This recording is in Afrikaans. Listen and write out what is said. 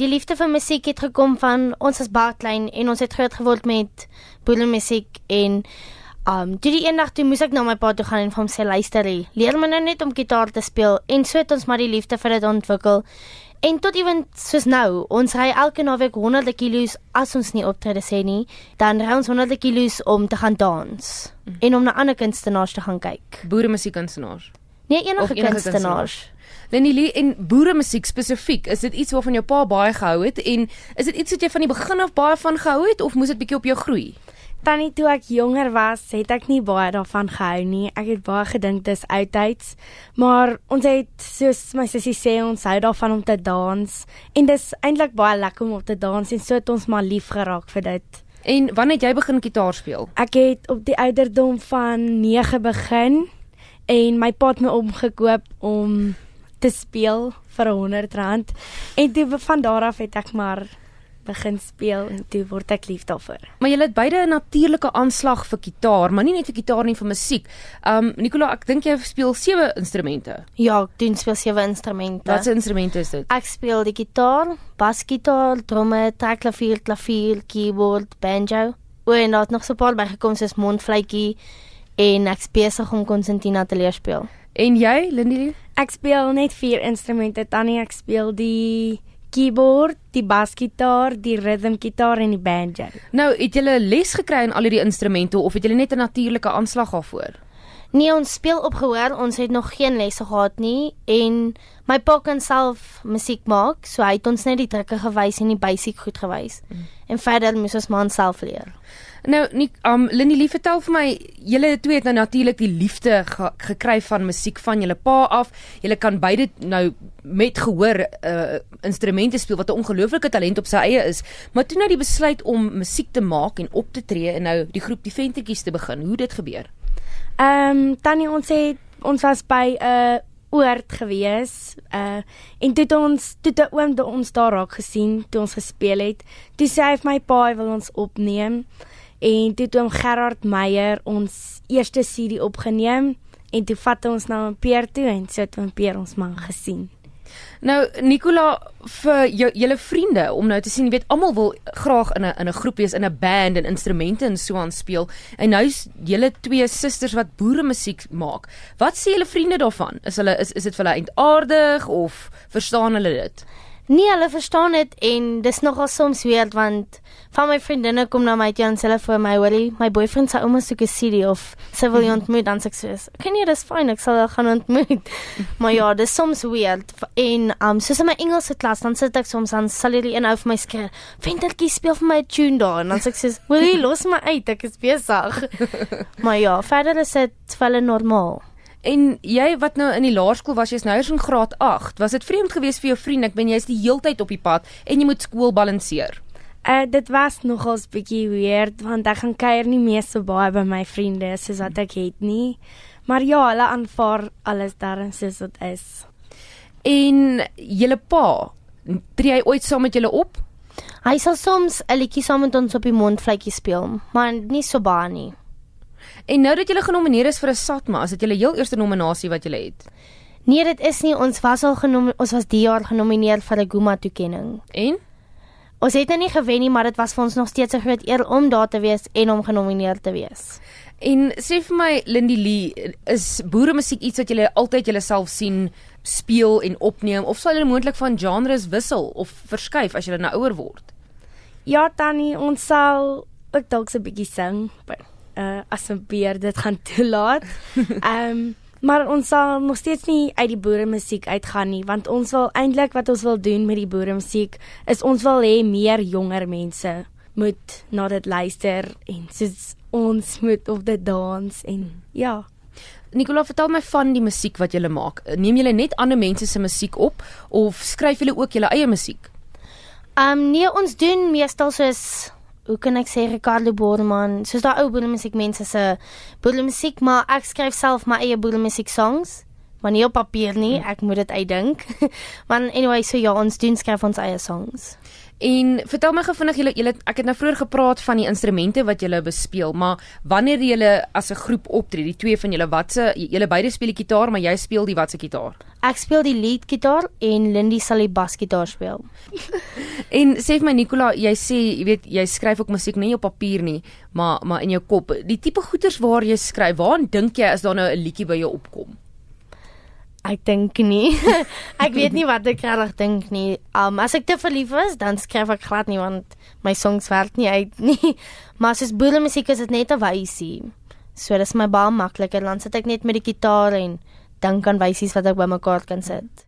Die liefde vir musiek het gekom van ons as baie klein en ons het groot geword met boeremusiek en um toe die eendag toe moes ek na my pa toe gaan en vir hom sê luister, leer my nou net om gitaar te speel en so het ons maar die liefde vir dit ontwikkel. En tot ewen soos nou, ons ry elke naweek honderde kilos as ons nie optrede sê nie, dan ry ons honderde kilos om te gaan dans mm. en om na ander kunstenaars te gaan kyk. Boere musiekkunstenaars. Nee, enige, enige kunstenaars. Lenilie en boere musiek spesifiek, is dit iets waarvan jou pa baie gehou het en is dit iets wat jy van die begin af baie van gehou het of moes dit bietjie op jou groei? Tannie toe ek jonger was, het ek nie baie daarvan gehou nie. Ek het baie gedink dis oudtyds, maar ons het soos my sussie sê, ons hou daarvan om te dans en dis eintlik baie lekker om op te dans en so het ons maar lief geraak vir dit. En wanneer het jy begin gitaar speel? Ek het op die ouderdom van 9 begin en my pa het my omgekoop om te speel vir 100 rand en toe van daar af het ek maar begin speel en toe word ek lief daarvoor. Maar jy het beide 'n natuurlike aanslag vir gitaar, maar nie net vir gitaar nie, vir musiek. Um Nicola, ek dink jy speel sewe instrumente. Ja, ek doen speel sewe instrumente. Watse instrumente is dit? Ek speel die gitaar, basgitaar, tromme, trekklavier, klavier, keyboard, banjo. En daar het nog so 'n paar bygekom soos mondfluitjie en ek besig om konsertina te leer speel. En jy, Lindy? Ek speel net vier instrumente. Tannie, ek speel die keyboard, die basgitaar, die rhythmgitaar en die banjo. Nou, het jy les gekry in al hierdie instrumente of het jy net 'n natuurlike aanslag daarvoor? Nee, ons speel op gehoor. Ons het nog geen lesse gehad nie en my pa kan self musiek maak, so hy het ons net die trukke gewys en die basic goed gewys. Mm. En verder moet ons maar self leer. Nou, nie um Lindy lief vertel vir my, julle twee het nou natuurlik die liefde ge gekry van musiek van julle pa af. Julle kan beide nou met gehoor uh instrumente speel wat 'n ongelooflike talent op sy eie is. Maar toe nou die besluit om musiek te maak en op te tree en nou die groep die Ventertjies te begin, hoe dit gebeur? Ehm um, tannie ons het ons was by 'n uh, oord gewees. Uh en toe het ons toe te oom ons daar raak gesien toe ons gespeel het. Toe sê hy vir my pa hy wil ons opneem en toe het oom Gerard Meyer ons eerste CD opgeneem en toe vat ons na 'n peer toe en so het oom Peer ons man gesien. Nou Nicola vir jou julle vriende om nou te sien, jy weet almal wil graag in 'n in 'n groep wees, in 'n band en instrumente en so aan speel. En nou's julle twee susters wat boere musiek maak. Wat sê julle vriende daarvan? Is hulle is is dit vir hulle eindaardig of verstaan hulle dit? Nee, hulle verstaan dit en dis nogal soms weird want van my vriendinne kom na my toe en sê hulle vir my, "Willie, my boyfriend se ouma soek 'n CD of sy wil jou ontmoet." Dan sê ek soos, "Kan jy dis fyn, ek sal gaan ontmoet." maar ja, dis soms weird en um soos in my Engelse klas dan sit ek soms aan sal hierdie een ou vir my skree, "Ventertjie speel vir my 'n tune daar." En dan sê ek soos, "Willie, los my uit, ek is besig." maar ja, verder is dit vir hulle normaal. En jy wat nou in die laerskool was, jy's nou eers in graad 8. Was dit vreemd geweest vir jou vriend? Ek ben jy's die heeltyd op die pad en jy moet skool balanseer. Uh dit was nogals bietjie weird want ek gaan kuier nie meer so baie by my vriende soos wat ek het nie. Maar ja, hulle aanvaar alles daarin soos dit is. En julle pa, tree hy ooit saam met julle op? Hy sal soms 'n liedjie saam met ons op die mondvletjie speel, maar nie so baie nie. En nou dat jy genomineer is vir 'n Satma, is dit jou heel eerste nominasie wat jy het? Nee, dit is nie. Ons was al genomineer, ons was die jaar genomineer vir 'n Guma toekenning. En ons het nou nie gewen nie, maar dit was vir ons nog steeds 'n groot eer om daar te wees en om genomineer te wees. En sê vir my Lindy Lee, is boere musiek iets wat jy altyd jouself sien speel en opneem of sal jy moontlik van genres wissel of verskuif as jy nou ouer word? Ja, Tannie, ons sal ook dalk 'n bietjie sing, but uh as 'n beer dit gaan toelaat. Ehm um, maar ons sal nog steeds nie uit die boere musiek uitgaan nie want ons wil eintlik wat ons wil doen met die boere musiek is ons wil hê meer jonger mense moet na dit luister en soos ons moet op dit dans en ja. Nicola, vertel my van die musiek wat jy maak. Neem jy net ander mense se musiek op of skryf jy ook jou eie musiek? Ehm um, nee, ons doen meestal soos hoe kan ek sê Ricardo Borman, soos daai ou boeremusiek mense se boeremusiek, maar ek skryf self my eie boeremusiek songs. Maar nie op papier nie, ek moet dit uitdink. Want anyway, so ja, ons doen skryf ons eie songs. En vertel my gou vinnig julle julle ek het nou vroeër gepraat van die instrumente wat julle bespeel, maar wanneer julle as 'n groep optree, die twee van julle watse julle beide speel die gitaar, maar jy speel die watse gitaar. Ek speel die lead gitaar en Lindy sal die basgitaar speel. En sê vir my Nicola, jy sê, jy weet, jy skryf ook musiek nie op papier nie, maar maar in jou kop. Die tipe goeters waar jy skryf, waaraan dink jy as daar nou 'n liedjie by jou opkom? Ek dink nie. ek weet nie wat ek regtig dink nie. Um as ek te verlief is, dan skryf ek glad nie want my songs werk nie uit nie. Maar dit boere musiek is dit net 'n wysie. So dis my baie makliker. Dan sit ek net met die gitaar en dink aan wysies wat ek bymekaar kan sit.